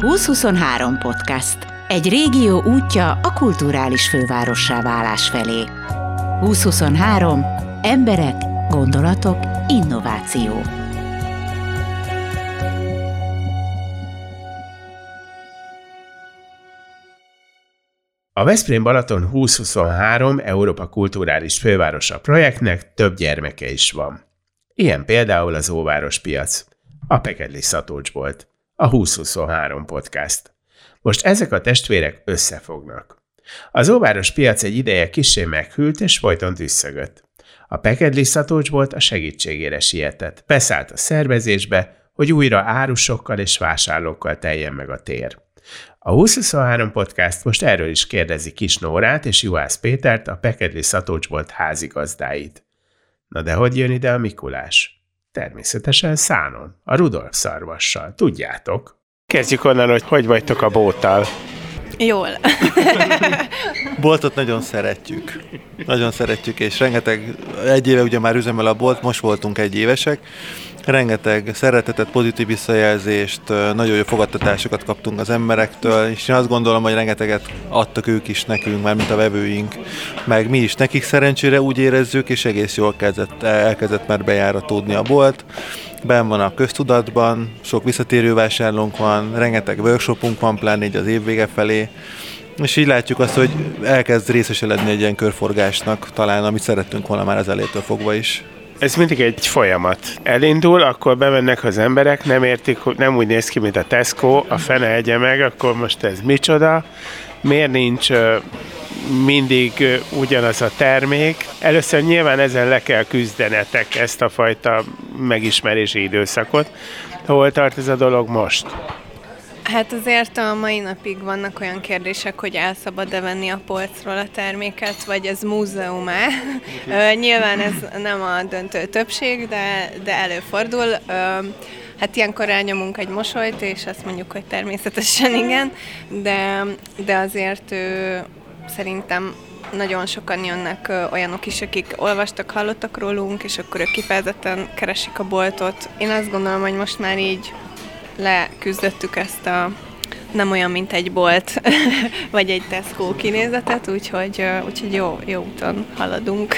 2023 podcast. Egy régió útja a kulturális fővárossá válás felé. 2023. Emberek, gondolatok, innováció. A Veszprém Balaton 2023 Európa Kulturális Fővárosa projektnek több gyermeke is van. Ilyen például az Óváros piac, a Pekedli Szatócs volt, a 2023 podcast. Most ezek a testvérek összefognak. Az óváros piac egy ideje kisé meghűlt és folyton tüsszögött. A Pekedli Szatócs volt a segítségére sietett, beszállt a szervezésbe, hogy újra árusokkal és vásárlókkal teljen meg a tér. A 2023 podcast most erről is kérdezi Kis Nórát és Juhász Pétert, a Pekedli Szatócs volt házigazdáit. Na de hogy jön ide a Mikulás? Természetesen szánon, a Rudolf szarvassal, tudjátok. Kezdjük onnan, hogy hogy vagytok a bóttal. Jól. Boltot nagyon szeretjük. Nagyon szeretjük, és rengeteg, egy éve ugye már üzemel a bolt, most voltunk egy évesek, rengeteg szeretetet, pozitív visszajelzést, nagyon jó fogadtatásokat kaptunk az emberektől, és én azt gondolom, hogy rengeteget adtak ők is nekünk, már mint a vevőink, meg mi is. Nekik szerencsére úgy érezzük, és egész jól kezdett, elkezdett már bejáratódni a bolt. Ben van a köztudatban, sok visszatérő vásárlónk van, rengeteg workshopunk van, pláne így az év vége felé, és így látjuk azt, hogy elkezd részeseledni egy ilyen körforgásnak, talán amit szerettünk volna már az elétől fogva is ez mindig egy folyamat. Elindul, akkor bemennek az emberek, nem értik, nem úgy néz ki, mint a Tesco, a fene egye meg, akkor most ez micsoda, miért nincs mindig ugyanaz a termék. Először nyilván ezen le kell küzdenetek ezt a fajta megismerési időszakot. Hol tart ez a dolog most? Hát azért a mai napig vannak olyan kérdések, hogy el szabad-e venni a polcról a terméket, vagy ez múzeumá. Nyilván ez nem a döntő többség, de, de előfordul. Hát ilyenkor elnyomunk egy mosolyt, és azt mondjuk, hogy természetesen igen, de, de azért szerintem nagyon sokan jönnek olyanok is, akik olvastak, hallottak rólunk, és akkor ők kifejezetten keresik a boltot. Én azt gondolom, hogy most már így leküzdöttük ezt a nem olyan, mint egy bolt, vagy egy Tesco kinézetet, úgyhogy, úgyhogy jó, jó úton haladunk.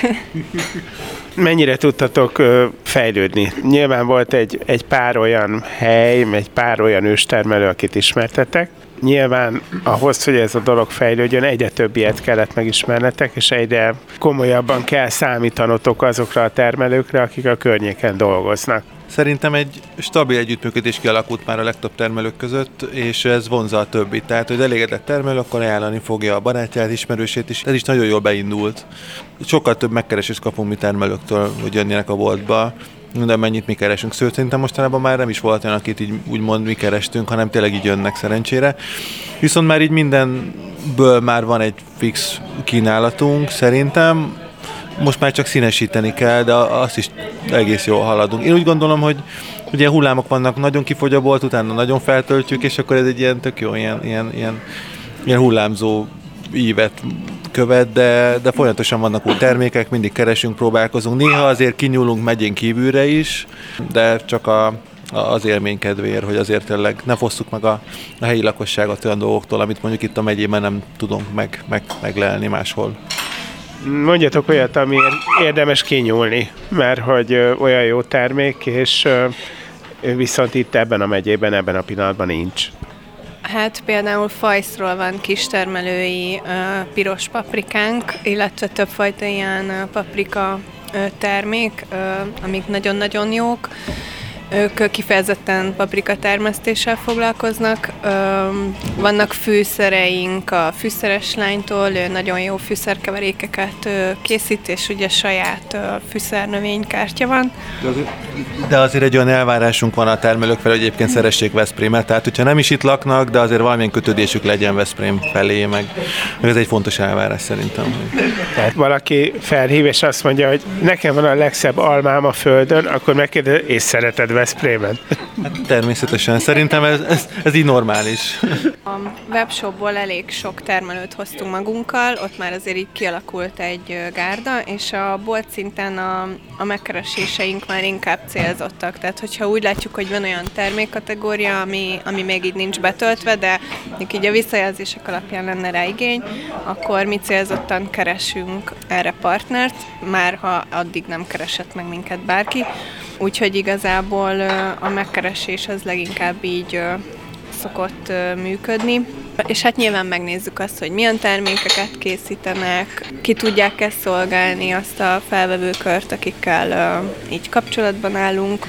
Mennyire tudtatok fejlődni? Nyilván volt egy, egy pár olyan hely, egy pár olyan őstermelő, akit ismertetek. Nyilván ahhoz, hogy ez a dolog fejlődjön, egyre több ilyet kellett megismernetek, és egyre komolyabban kell számítanotok azokra a termelőkre, akik a környéken dolgoznak. Szerintem egy stabil együttműködés kialakult már a legtöbb termelők között, és ez vonza a többit. Tehát, hogy elégedett termelő, akkor ajánlani fogja a barátját, ismerősét is. Ez is nagyon jól beindult. Sokkal több megkeresést kapunk mi termelőktől, hogy jönnének a boltba de mennyit mi keresünk. Szóval szerintem mostanában már nem is volt olyan, akit így úgymond mi kerestünk, hanem tényleg így jönnek szerencsére. Viszont már így mindenből már van egy fix kínálatunk, szerintem most már csak színesíteni kell, de azt is egész jól haladunk. Én úgy gondolom, hogy ugye hullámok vannak, nagyon kifogy a bolt, utána nagyon feltöltjük, és akkor ez egy ilyen tök jó, ilyen, ilyen, ilyen, ilyen hullámzó ívet követ, de, de folyamatosan vannak új termékek, mindig keresünk, próbálkozunk. Néha azért kinyúlunk megyén kívülre is, de csak a, az élmény kedvéért, hogy azért tényleg ne fosszuk meg a, a helyi lakosságot olyan dolgoktól, amit mondjuk itt a megyében nem tudunk meg, meg, meglelni máshol. Mondjatok olyat, amiért érdemes kinyúlni, mert hogy olyan jó termék, és viszont itt ebben a megyében, ebben a pillanatban nincs. Hát például fajszról van kistermelői piros paprikánk, illetve többfajta ilyen paprika termék, amik nagyon-nagyon jók. Ők kifejezetten paprika termesztéssel foglalkoznak. Vannak fűszereink a fűszeres lánytól, ő nagyon jó fűszerkeverékeket készít, és ugye saját fűszernövénykártya van. De azért, de azért egy olyan elvárásunk van a termelők felé, hogy egyébként szeressék Veszprémet, tehát hogyha nem is itt laknak, de azért valamilyen kötődésük legyen Veszprém felé, meg, meg ez egy fontos elvárás szerintem. Tehát valaki felhív, és azt mondja, hogy nekem van a legszebb almám a földön, akkor megkérdez, és szereted Veszprémet? Hát természetesen, szerintem ez, ez, ez így normális. A webshopból elég sok termelőt hoztunk magunkkal, ott már azért így kialakult egy gárda, és a bolt szinten a, a megkereséseink már inkább célzottak. Tehát, hogyha úgy látjuk, hogy van olyan termékkategória, ami, ami még így nincs betöltve, de így a visszajelzések alapján lenne rá igény, akkor mi célzottan keresünk erre partnert, már ha addig nem keresett meg minket bárki. Úgyhogy igazából a megkeresés az leginkább így szokott működni. És hát nyilván megnézzük azt, hogy milyen termékeket készítenek, ki tudják ezt szolgálni azt a felvevőkört, akikkel uh, így kapcsolatban állunk.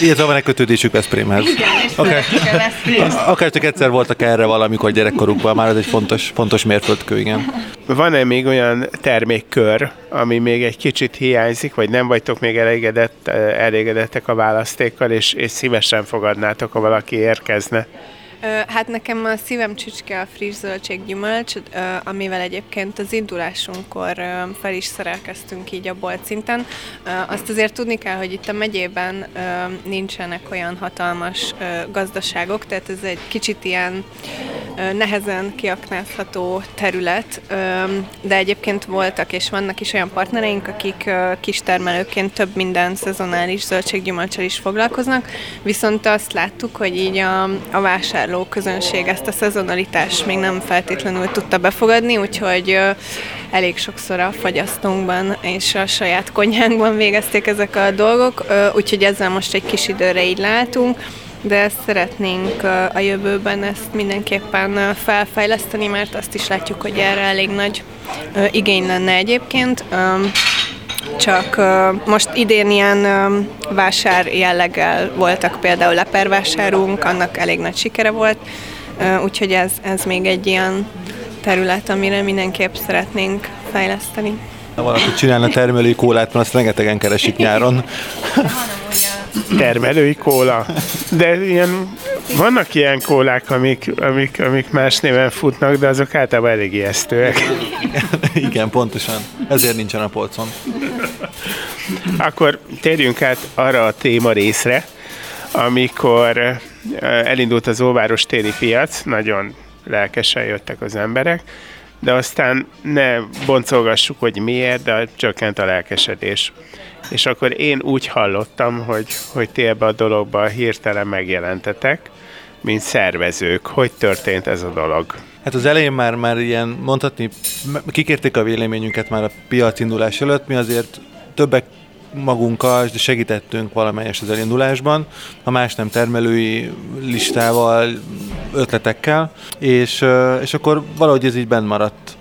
Illetve van egy kötődésük Veszprémhez. Igen, és okay. Akár csak egyszer voltak erre valamikor gyerekkorukban, már ez egy fontos, fontos mérföldkő, igen. Van-e még olyan termékkör, ami még egy kicsit hiányzik, vagy nem vagytok még elégedett, elégedettek a választékkal, és, és szívesen fogadnátok, ha valaki érkezne? Hát nekem a szívem csücske a friss zöldséggyümölcs, amivel egyébként az indulásunkkor fel is szerelkeztünk így a bolt szinten. Azt azért tudni kell, hogy itt a megyében nincsenek olyan hatalmas gazdaságok, tehát ez egy kicsit ilyen nehezen kiaknázható terület, de egyébként voltak és vannak is olyan partnereink, akik kistermelőként több minden szezonális zöldséggyümölcsel is foglalkoznak, viszont azt láttuk, hogy így a, a vásárló közönség ezt a szezonalitást még nem feltétlenül tudta befogadni, úgyhogy elég sokszor a fagyasztónkban és a saját konyhánkban végezték ezek a dolgok, úgyhogy ezzel most egy kis időre így látunk de szeretnénk a jövőben ezt mindenképpen felfejleszteni, mert azt is látjuk, hogy erre elég nagy igény lenne egyébként. Csak most idén ilyen vásár jelleggel voltak például lepervásárunk, annak elég nagy sikere volt, úgyhogy ez, ez még egy ilyen terület, amire mindenképp szeretnénk fejleszteni. Ha valaki csinálna termelői kólát, mert azt rengetegen keresik nyáron. termelői kóla. De ilyen, vannak ilyen kólák, amik, amik, amik más néven futnak, de azok általában elég ijesztőek. Igen, pontosan. Ezért nincsen a polcon. Akkor térjünk át arra a téma részre, amikor eh, elindult az Óváros téli piac, nagyon lelkesen jöttek az emberek, de aztán ne boncolgassuk, hogy miért, de csökkent a lelkesedés. És akkor én úgy hallottam, hogy, hogy ti ebbe a dologba hirtelen megjelentetek, mint szervezők. Hogy történt ez a dolog? Hát az elején már, már ilyen mondhatni, kikérték a véleményünket már a piac indulás előtt, mi azért többek magunkkal segítettünk valamelyes az elindulásban, ha más nem termelői listával, ötletekkel, és, és akkor valahogy ez így bent maradt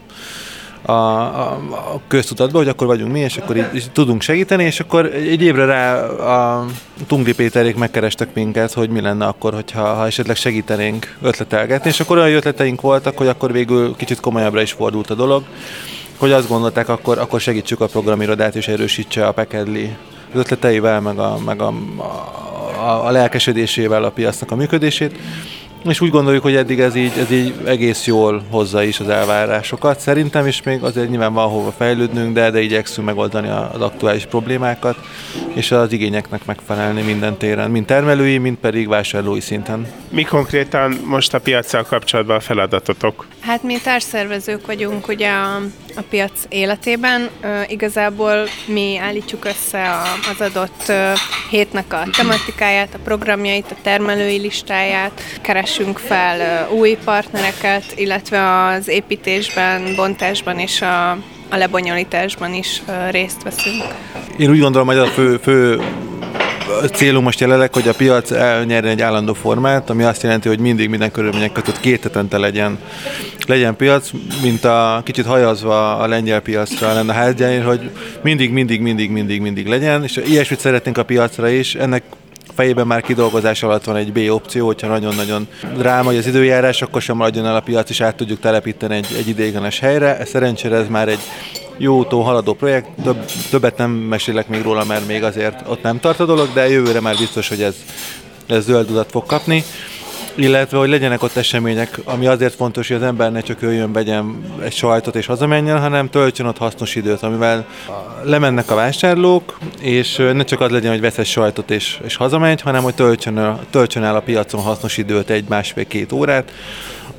a, a, a köztudatba, hogy akkor vagyunk mi, és akkor így, így tudunk segíteni, és akkor egy évre rá a Tungli Péterék megkerestek minket, hogy mi lenne akkor, hogyha ha esetleg segítenénk ötletelgetni, és akkor olyan ötleteink voltak, hogy akkor végül kicsit komolyabbra is fordult a dolog, hogy azt gondolták, akkor, akkor segítsük a programirodát, és erősítse a Pekedli ötleteivel, meg a, meg a, a, a lelkesedésével a piacnak a működését. És úgy gondoljuk, hogy eddig ez így, ez így egész jól hozza is az elvárásokat. Szerintem is még azért nyilván van hova fejlődnünk, de, de igyekszünk megoldani az aktuális problémákat, és az igényeknek megfelelni minden téren, mind termelői, mind pedig vásárlói szinten. Mi konkrétan most a piacsal kapcsolatban a feladatotok? Hát mi társszervezők vagyunk ugye a, a piac életében. Uh, igazából mi állítjuk össze a, az adott uh, hétnek a tematikáját, a programjait, a termelői listáját, keresünk fel uh, új partnereket, illetve az építésben, bontásban és a, a lebonyolításban is uh, részt veszünk. Én úgy gondolom, hogy a fő, fő célunk most jelenleg, hogy a piac elnyerjen egy állandó formát, ami azt jelenti, hogy mindig minden körülmények között két hetente legyen, legyen piac, mint a kicsit hajazva a lengyel piacra lenne a házgyáért, hogy mindig, mindig, mindig, mindig, mindig legyen, és ilyesmit szeretnénk a piacra is, ennek fejében már kidolgozás alatt van egy B opció, hogyha nagyon-nagyon dráma az időjárás, akkor sem maradjon el a piac, és át tudjuk telepíteni egy, egy idéglenes helyre. Szerencsére ez már egy jó tó haladó projekt, több, többet nem mesélek még róla, mert még azért ott nem tart a dolog, de jövőre már biztos, hogy ez, ez zöld utat fog kapni. illetve hogy legyenek ott események, ami azért fontos, hogy az ember ne csak jöjjön, vegyen egy sajtot és hazamenjen, hanem töltsön ott hasznos időt, amivel lemennek a vásárlók, és ne csak az legyen, hogy vesz egy sajtot és, és hazamegy, hanem hogy töltsön, töltsön el a piacon hasznos időt egy másfél-két órát,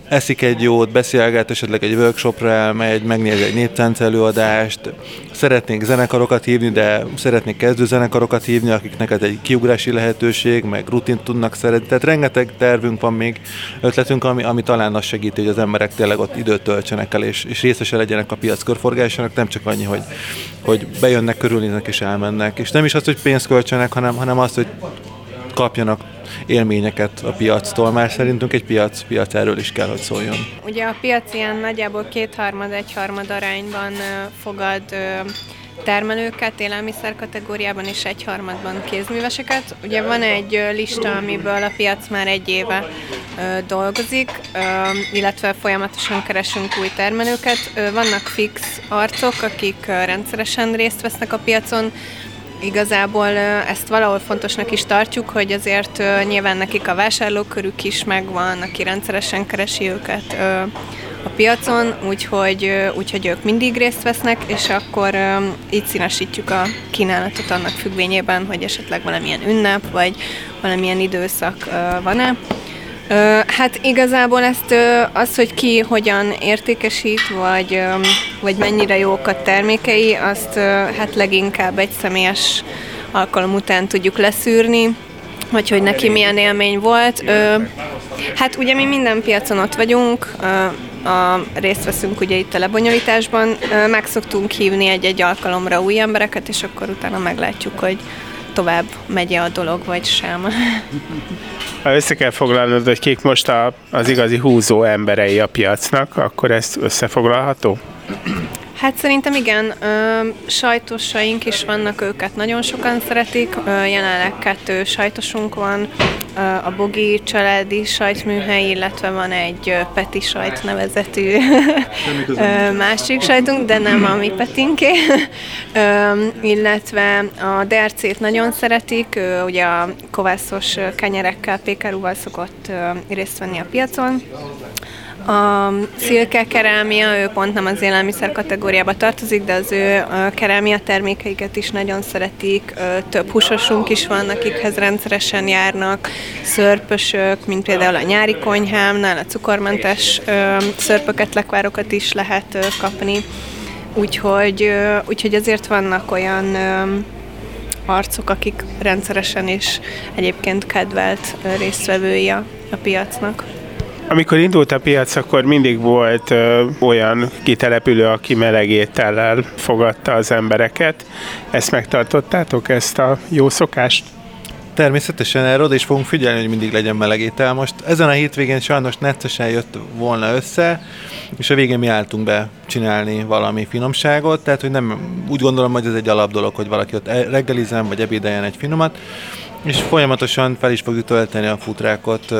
eszik egy jót, beszélget, esetleg egy workshopra elmegy, megnézi egy néptánc előadást, szeretnénk zenekarokat hívni, de szeretnék kezdő zenekarokat hívni, akiknek ez egy kiugrási lehetőség, meg rutint tudnak szeretni. Tehát rengeteg tervünk van még, ötletünk, ami, ami talán azt segíti, hogy az emberek tényleg ott időt töltsenek el, és, és részese legyenek a piac körforgásának, nem csak annyi, hogy, hogy bejönnek, körülnéznek és elmennek. És nem is az, hogy pénzt költsenek, hanem, hanem azt, hogy kapjanak élményeket a piactól, mert szerintünk egy piac, piac erről is kell, hogy szóljon. Ugye a piac ilyen nagyjából kétharmad, egyharmad arányban fogad termelőket élelmiszer kategóriában és egyharmadban kézműveseket. Ugye van egy lista, amiből a piac már egy éve dolgozik, illetve folyamatosan keresünk új termelőket. Vannak fix arcok, akik rendszeresen részt vesznek a piacon, Igazából ezt valahol fontosnak is tartjuk, hogy azért nyilván nekik a vásárlókörük is megvan, aki rendszeresen keresi őket a piacon, úgyhogy, úgyhogy ők mindig részt vesznek, és akkor így színesítjük a kínálatot annak függvényében, hogy esetleg valamilyen ünnep, vagy valamilyen időszak van-e. Hát igazából ezt az, hogy ki hogyan értékesít, vagy, vagy mennyire jók a termékei, azt hát leginkább egy személyes alkalom után tudjuk leszűrni, vagy hogy neki milyen élmény volt. Hát ugye mi minden piacon ott vagyunk, a, részt veszünk ugye itt a lebonyolításban, meg szoktunk hívni egy-egy alkalomra új embereket, és akkor utána meglátjuk, hogy tovább megy a dolog, vagy sem. Ha össze kell foglalnod, hogy kik most a, az igazi húzó emberei a piacnak, akkor ez összefoglalható? Hát szerintem igen, ö, sajtosaink is vannak, őket nagyon sokan szeretik, ö, jelenleg kettő sajtosunk van, ö, a Bogi családi sajtműhely, illetve van egy Peti sajt nevezetű ö, másik sajtunk, de nem a mi Petinké, ö, illetve a DRC-t nagyon szeretik, ő ugye a kovászos kenyerekkel, pékerúval szokott ö, részt venni a piacon, a szilke kerámia, ő pont nem az élelmiszer kategóriába tartozik, de az ő kerámia termékeiket is nagyon szeretik. Több húsosunk is van, akikhez rendszeresen járnak, szörpösök, mint például a nyári konyhámnál, a cukormentes szörpöket, lekvárokat is lehet kapni. Úgyhogy, úgyhogy azért vannak olyan arcok, akik rendszeresen is egyébként kedvelt résztvevői a, a piacnak. Amikor indult a piac, akkor mindig volt ö, olyan kitelepülő, aki meleg étellel fogadta az embereket. Ezt megtartottátok, ezt a jó szokást? Természetesen oda is fogunk figyelni, hogy mindig legyen meleg étel. Most ezen a hétvégén sajnos neccesen jött volna össze, és a végén mi álltunk be csinálni valami finomságot, tehát hogy nem úgy gondolom, hogy ez egy alap dolog, hogy valaki ott e- reggelizem, vagy ebédeljen egy finomat, és folyamatosan fel is fogjuk tölteni a futrákot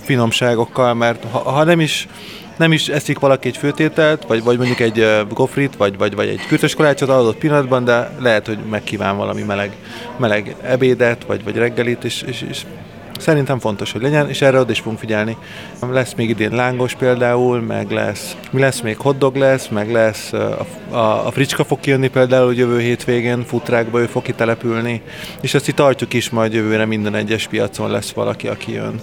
finomságokkal, mert ha, ha nem is nem is eszik valaki egy főtételt, vagy, vagy mondjuk egy gofrit, vagy, vagy, vagy egy kürtös kolácsot adott pillanatban, de lehet, hogy megkíván valami meleg, meleg ebédet, vagy, vagy reggelit, és, és, és Szerintem fontos, hogy legyen, és erre oda is fogunk figyelni. Lesz még idén lángos például, meg lesz, mi lesz még hotdog lesz, meg lesz a, a, a fricska fog kijönni például jövő hétvégén, futrákba ő fog kitelepülni, és ezt itt tartjuk is, majd jövőre minden egyes piacon lesz valaki, aki jön.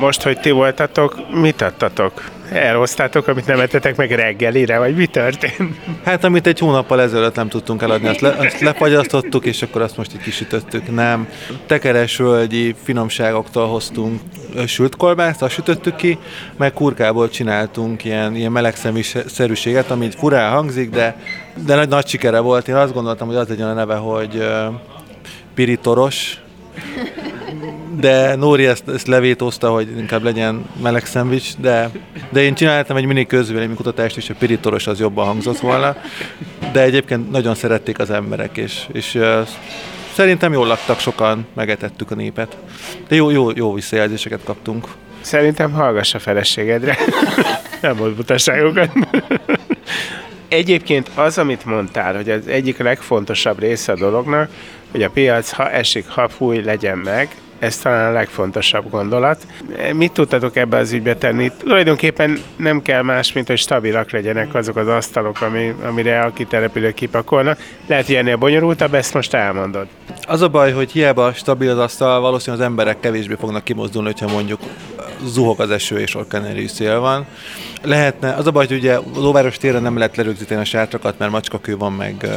Most, hogy ti voltatok, mit adtatok? Elhoztátok, amit nem ettetek meg reggelire, vagy mi történt? Hát, amit egy hónappal ezelőtt nem tudtunk eladni, azt, le, azt lefagyasztottuk, és akkor azt most így kisütöttük. Nem. Tekeres völgyi finomságoktól hoztunk sült kolbászt, azt sütöttük ki, meg kurkából csináltunk ilyen, ilyen melegszemű-szerűséget, ami furán hangzik, de, de nagy, nagy sikere volt. Én azt gondoltam, hogy az legyen a neve, hogy uh, piritoros, de Nóri ezt, ezt levétózta, hogy inkább legyen meleg szendvics, de, de én csináltam egy mini kutatást, és a piritoros az jobban hangzott volna, de egyébként nagyon szerették az emberek, és, és szerintem jól laktak sokan, megetettük a népet. De jó, jó, jó visszajelzéseket kaptunk. Szerintem hallgass a feleségedre. Nem volt butaságokat. Egyébként az, amit mondtál, hogy az egyik legfontosabb része a dolognak, hogy a piac, ha esik, ha fúj, legyen meg, ez talán a legfontosabb gondolat. Mit tudtatok ebbe az ügybe tenni? Tulajdonképpen nem kell más, mint hogy stabilak legyenek azok az asztalok, ami, amire a kitelepülők kipakolnak. Lehet, hogy ennél bonyolultabb, ezt most elmondod. Az a baj, hogy hiába stabil az asztal, valószínűleg az emberek kevésbé fognak kimozdulni, hogyha mondjuk zuhog az eső és orkanerű szél van. Lehetne, az a baj, hogy ugye Lóváros téren nem lehet lerögzíteni a sátrakat, mert macskakő van meg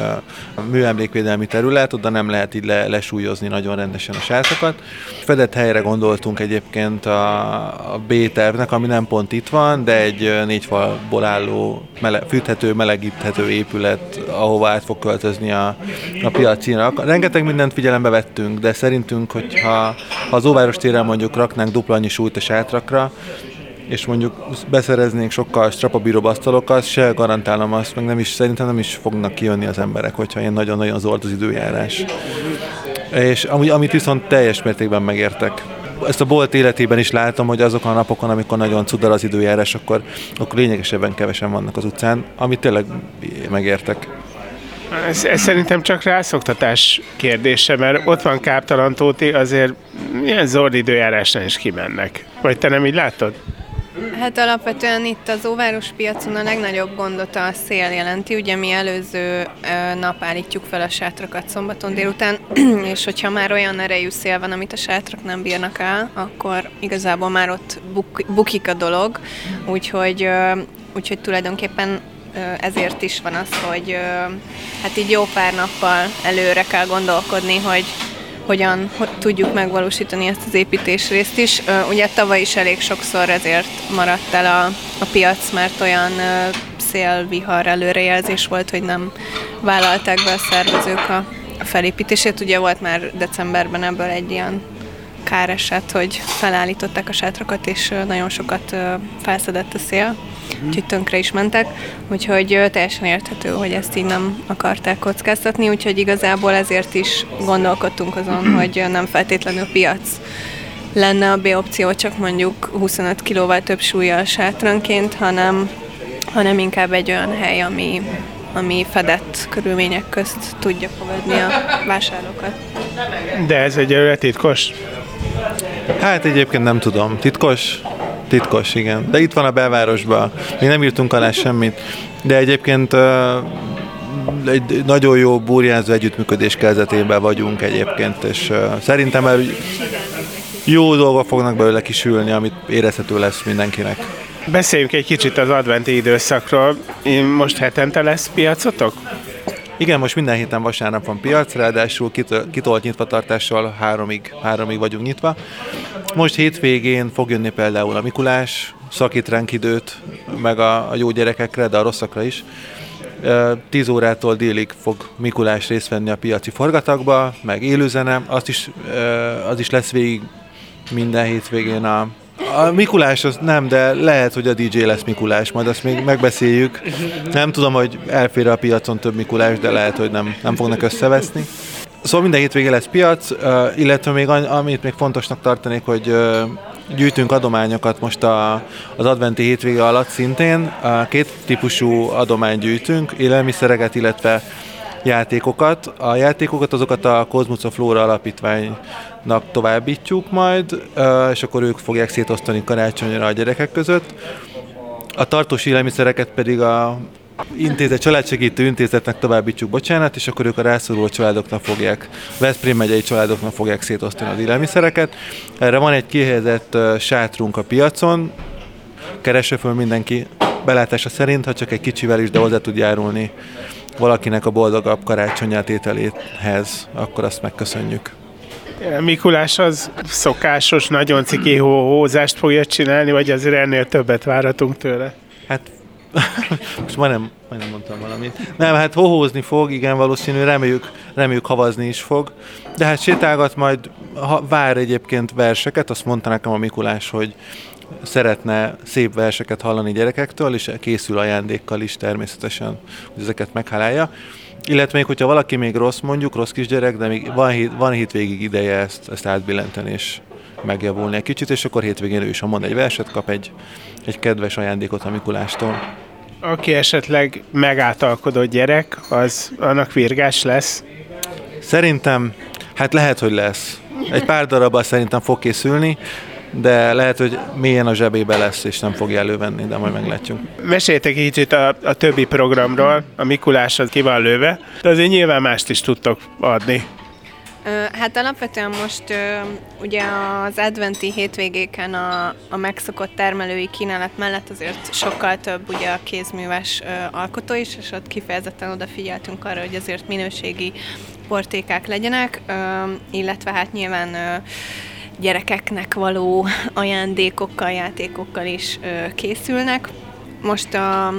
műemlékvédelmi terület, oda nem lehet így le, lesúlyozni nagyon rendesen a sátrakat. Fedett helyre gondoltunk egyébként a, a B-tervnek, ami nem pont itt van, de egy négy falból álló mele, fűthető, melegíthető épület, ahova át fog költözni a, a piacinak. Rengeteg mindent figyelembe vettünk, de szerintünk, hogyha ha az Óváros téren mondjuk raknánk dupla annyi súlyt a sátrakra, és mondjuk beszereznénk sokkal strapabíróbb asztalokat, se garantálom azt, meg nem is, szerintem nem is fognak kijönni az emberek, hogyha ilyen nagyon-nagyon zord az időjárás. És ami, amit viszont teljes mértékben megértek. Ezt a bolt életében is látom, hogy azokon a napokon, amikor nagyon cudar az időjárás, akkor, akkor lényegesebben kevesen vannak az utcán, amit tényleg megértek. Ez, ez szerintem csak rászoktatás kérdése, mert ott van Káptalan Tóti, azért ilyen zord időjárásnál is kimennek. Vagy te nem így látod? Hát alapvetően itt az óváros piacon a legnagyobb gondot a szél jelenti. Ugye mi előző nap állítjuk fel a sátrakat szombaton délután, és hogyha már olyan erejű szél van, amit a sátrak nem bírnak el, akkor igazából már ott buk- bukik a dolog. Úgyhogy, úgyhogy tulajdonképpen ezért is van az, hogy hát így jó pár nappal előre kell gondolkodni, hogy hogyan hogy tudjuk megvalósítani ezt az építésrészt is. Ugye tavaly is elég sokszor ezért maradt el a, a piac, mert olyan szélvihar előrejelzés volt, hogy nem vállalták be a szervezők a felépítését. Ugye volt már decemberben ebből egy ilyen káreset, hogy felállították a sátrakat, és nagyon sokat felszedett a szél úgyhogy tönkre is mentek, úgyhogy teljesen érthető, hogy ezt így nem akarták kockáztatni, úgyhogy igazából ezért is gondolkodtunk azon, hogy nem feltétlenül piac lenne a B opció, csak mondjuk 25 kilóval több súlya sátranként, hanem, hanem inkább egy olyan hely, ami, ami fedett körülmények közt tudja fogadni a vásárlókat. De ez egy titkos? Hát egyébként nem tudom. Titkos? Titkos, igen. De itt van a belvárosban. Még nem írtunk alá semmit. De egyébként egy nagyon jó burjánzó együttműködés kezdetében vagyunk egyébként, és szerintem jó dolgok fognak belőle kisülni, amit érezhető lesz mindenkinek. Beszéljünk egy kicsit az adventi időszakról. Most hetente lesz piacotok? Igen, most minden héten vasárnap van piac, ráadásul kitolt nyitvatartással háromig, háromig vagyunk nyitva. Most hétvégén fog jönni például a Mikulás, szakít ránk időt, meg a, a jó gyerekekre, de a rosszakra is. 10 órától délig fog Mikulás részt venni a piaci forgatagba, meg élőzene, azt is, az is lesz végig minden hétvégén a, a Mikulás az nem, de lehet, hogy a DJ lesz Mikulás, majd azt még megbeszéljük. Nem tudom, hogy elfér a piacon több Mikulás, de lehet, hogy nem, nem fognak összeveszni. Szóval minden hétvége lesz piac, illetve még amit még fontosnak tartanék, hogy gyűjtünk adományokat most a, az adventi hétvége alatt szintén. Két típusú adományt gyűjtünk, élelmiszereket, illetve játékokat. A játékokat azokat a Kozmuca Flóra Alapítványnak továbbítjuk majd, és akkor ők fogják szétosztani karácsonyra a gyerekek között. A tartós élelmiszereket pedig a intézet, családsegítő intézetnek továbbítsuk, bocsánat, és akkor ők a rászoruló családoknak fogják, Veszprém megyei családoknak fogják szétosztani az élelmiszereket. Erre van egy kihelyezett sátrunk a piacon, keresse föl mindenki belátása szerint, ha csak egy kicsivel is, de hozzá tud járulni valakinek a boldogabb karácsonyát ételéhez, akkor azt megköszönjük. Mikulás az szokásos, nagyon ciki hózást fogja csinálni, vagy azért ennél többet várhatunk tőle? Hát most majdnem, majdnem mondtam valamit. Nem, hát hohózni fog, igen, valószínű, reméljük, reméljük havazni is fog. De hát sétálgat majd, ha vár egyébként verseket, azt mondta nekem a Mikulás, hogy szeretne szép verseket hallani gyerekektől, és készül ajándékkal is természetesen, hogy ezeket meghálálja. Illetve még, hogyha valaki még rossz, mondjuk, rossz kisgyerek, de még van, hét, van hétvégig ideje ezt, ezt átbillenteni, és megjavulni egy kicsit, és akkor hétvégén ő is, ha mond egy verset, kap egy, egy kedves ajándékot a Mikulástól. Aki esetleg megáltalkodott gyerek, az annak virgás lesz? Szerintem, hát lehet, hogy lesz. Egy pár darabban szerintem fog készülni, de lehet, hogy mélyen a zsebébe lesz, és nem fogja elővenni, de majd meglátjuk. Meséltek kicsit a, a többi programról, a Mikulás az ki van lőve, de azért nyilván mást is tudtok adni. Hát alapvetően most ugye az adventi hétvégéken a, a megszokott termelői kínálat mellett azért sokkal több ugye a kézműves alkotó is, és ott kifejezetten odafigyeltünk arra, hogy azért minőségi portékák legyenek, illetve hát nyilván gyerekeknek való ajándékokkal, játékokkal is készülnek. Most a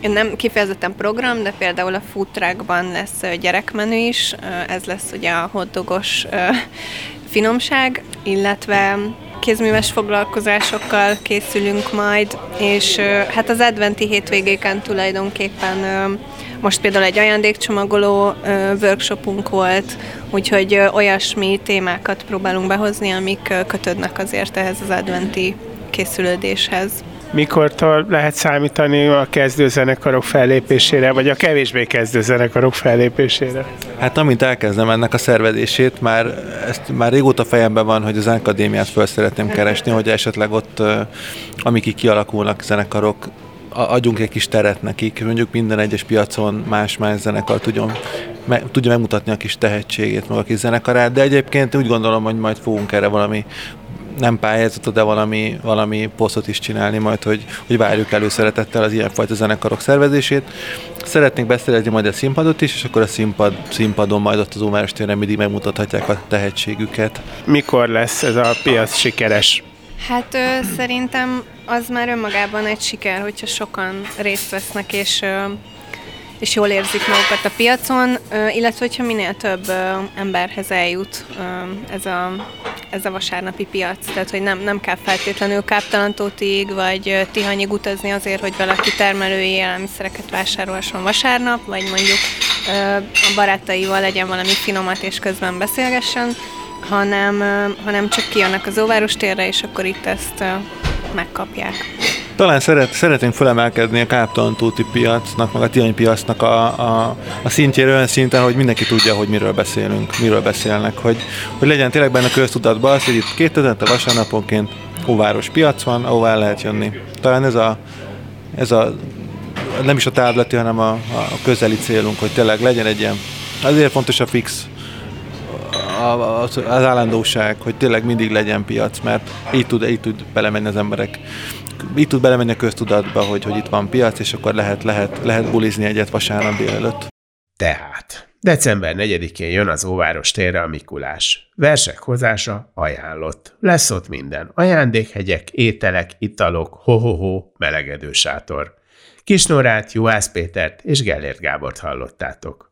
nem kifejezetten program, de például a food truckban lesz gyerekmenü is, ez lesz ugye a hotdogos finomság, illetve kézműves foglalkozásokkal készülünk majd, és hát az adventi hétvégéken tulajdonképpen most például egy ajándékcsomagoló workshopunk volt, úgyhogy olyasmi témákat próbálunk behozni, amik kötődnek azért ehhez az adventi készülődéshez mikortól lehet számítani a kezdőzenekarok fellépésére, vagy a kevésbé kezdőzenekarok fellépésére? Hát amint elkezdem ennek a szervezését, már, ezt már régóta fejemben van, hogy az akadémiát föl szeretném keresni, hogy esetleg ott, amik kialakulnak zenekarok, adjunk egy kis teret nekik, mondjuk minden egyes piacon más-más zenekar tudjon, me, tudja megmutatni a kis tehetségét, meg a kis zenekarát, de egyébként úgy gondolom, hogy majd fogunk erre valami nem pályázatot, de valami, valami posztot is csinálni majd, hogy, hogy várjuk előszeretettel az ilyenfajta zenekarok szervezését. Szeretnénk beszerezni majd a színpadot is, és akkor a színpad, színpadon majd ott az Óváros téren mindig megmutathatják a tehetségüket. Mikor lesz ez a piac sikeres? Hát ö, szerintem az már önmagában egy siker, hogyha sokan részt vesznek, és ö, és jól érzik magukat a piacon, illetve hogyha minél több emberhez eljut ez a, ez a vasárnapi piac. Tehát, hogy nem, nem kell feltétlenül Káptalantótig vagy Tihanyig utazni azért, hogy valaki termelői élelmiszereket vásárolhasson vasárnap, vagy mondjuk a barátaival legyen valami finomat és közben beszélgessen, hanem, hanem csak kijönnek az óváros térre, és akkor itt ezt megkapják. Talán szeret, szeretnénk felemelkedni a Káptalantóti piacnak, meg a Tihany piacnak a, a, a szintjére olyan szinten, hogy mindenki tudja, hogy miről beszélünk, miről beszélnek, hogy, hogy legyen tényleg benne köztudatban az, hogy itt két hetente vasárnaponként óváros piac van, ahová lehet jönni. Talán ez a, ez a nem is a táblati, hanem a, a közeli célunk, hogy tényleg legyen egy ilyen, azért fontos a fix az, az állandóság, hogy tényleg mindig legyen piac, mert így tud, így tud belemenni az emberek így tud belemenni a köztudatba, hogy, hogy itt van piac, és akkor lehet, lehet, lehet bulizni egyet vasárnap délelőtt. Tehát, december 4-én jön az Óváros térre a Mikulás. Versek hozása ajánlott. Lesz ott minden. Ajándékhegyek, ételek, italok, ho-ho-ho, melegedő sátor. Kisnorát, Juhász Pétert és Gellért Gábort hallottátok.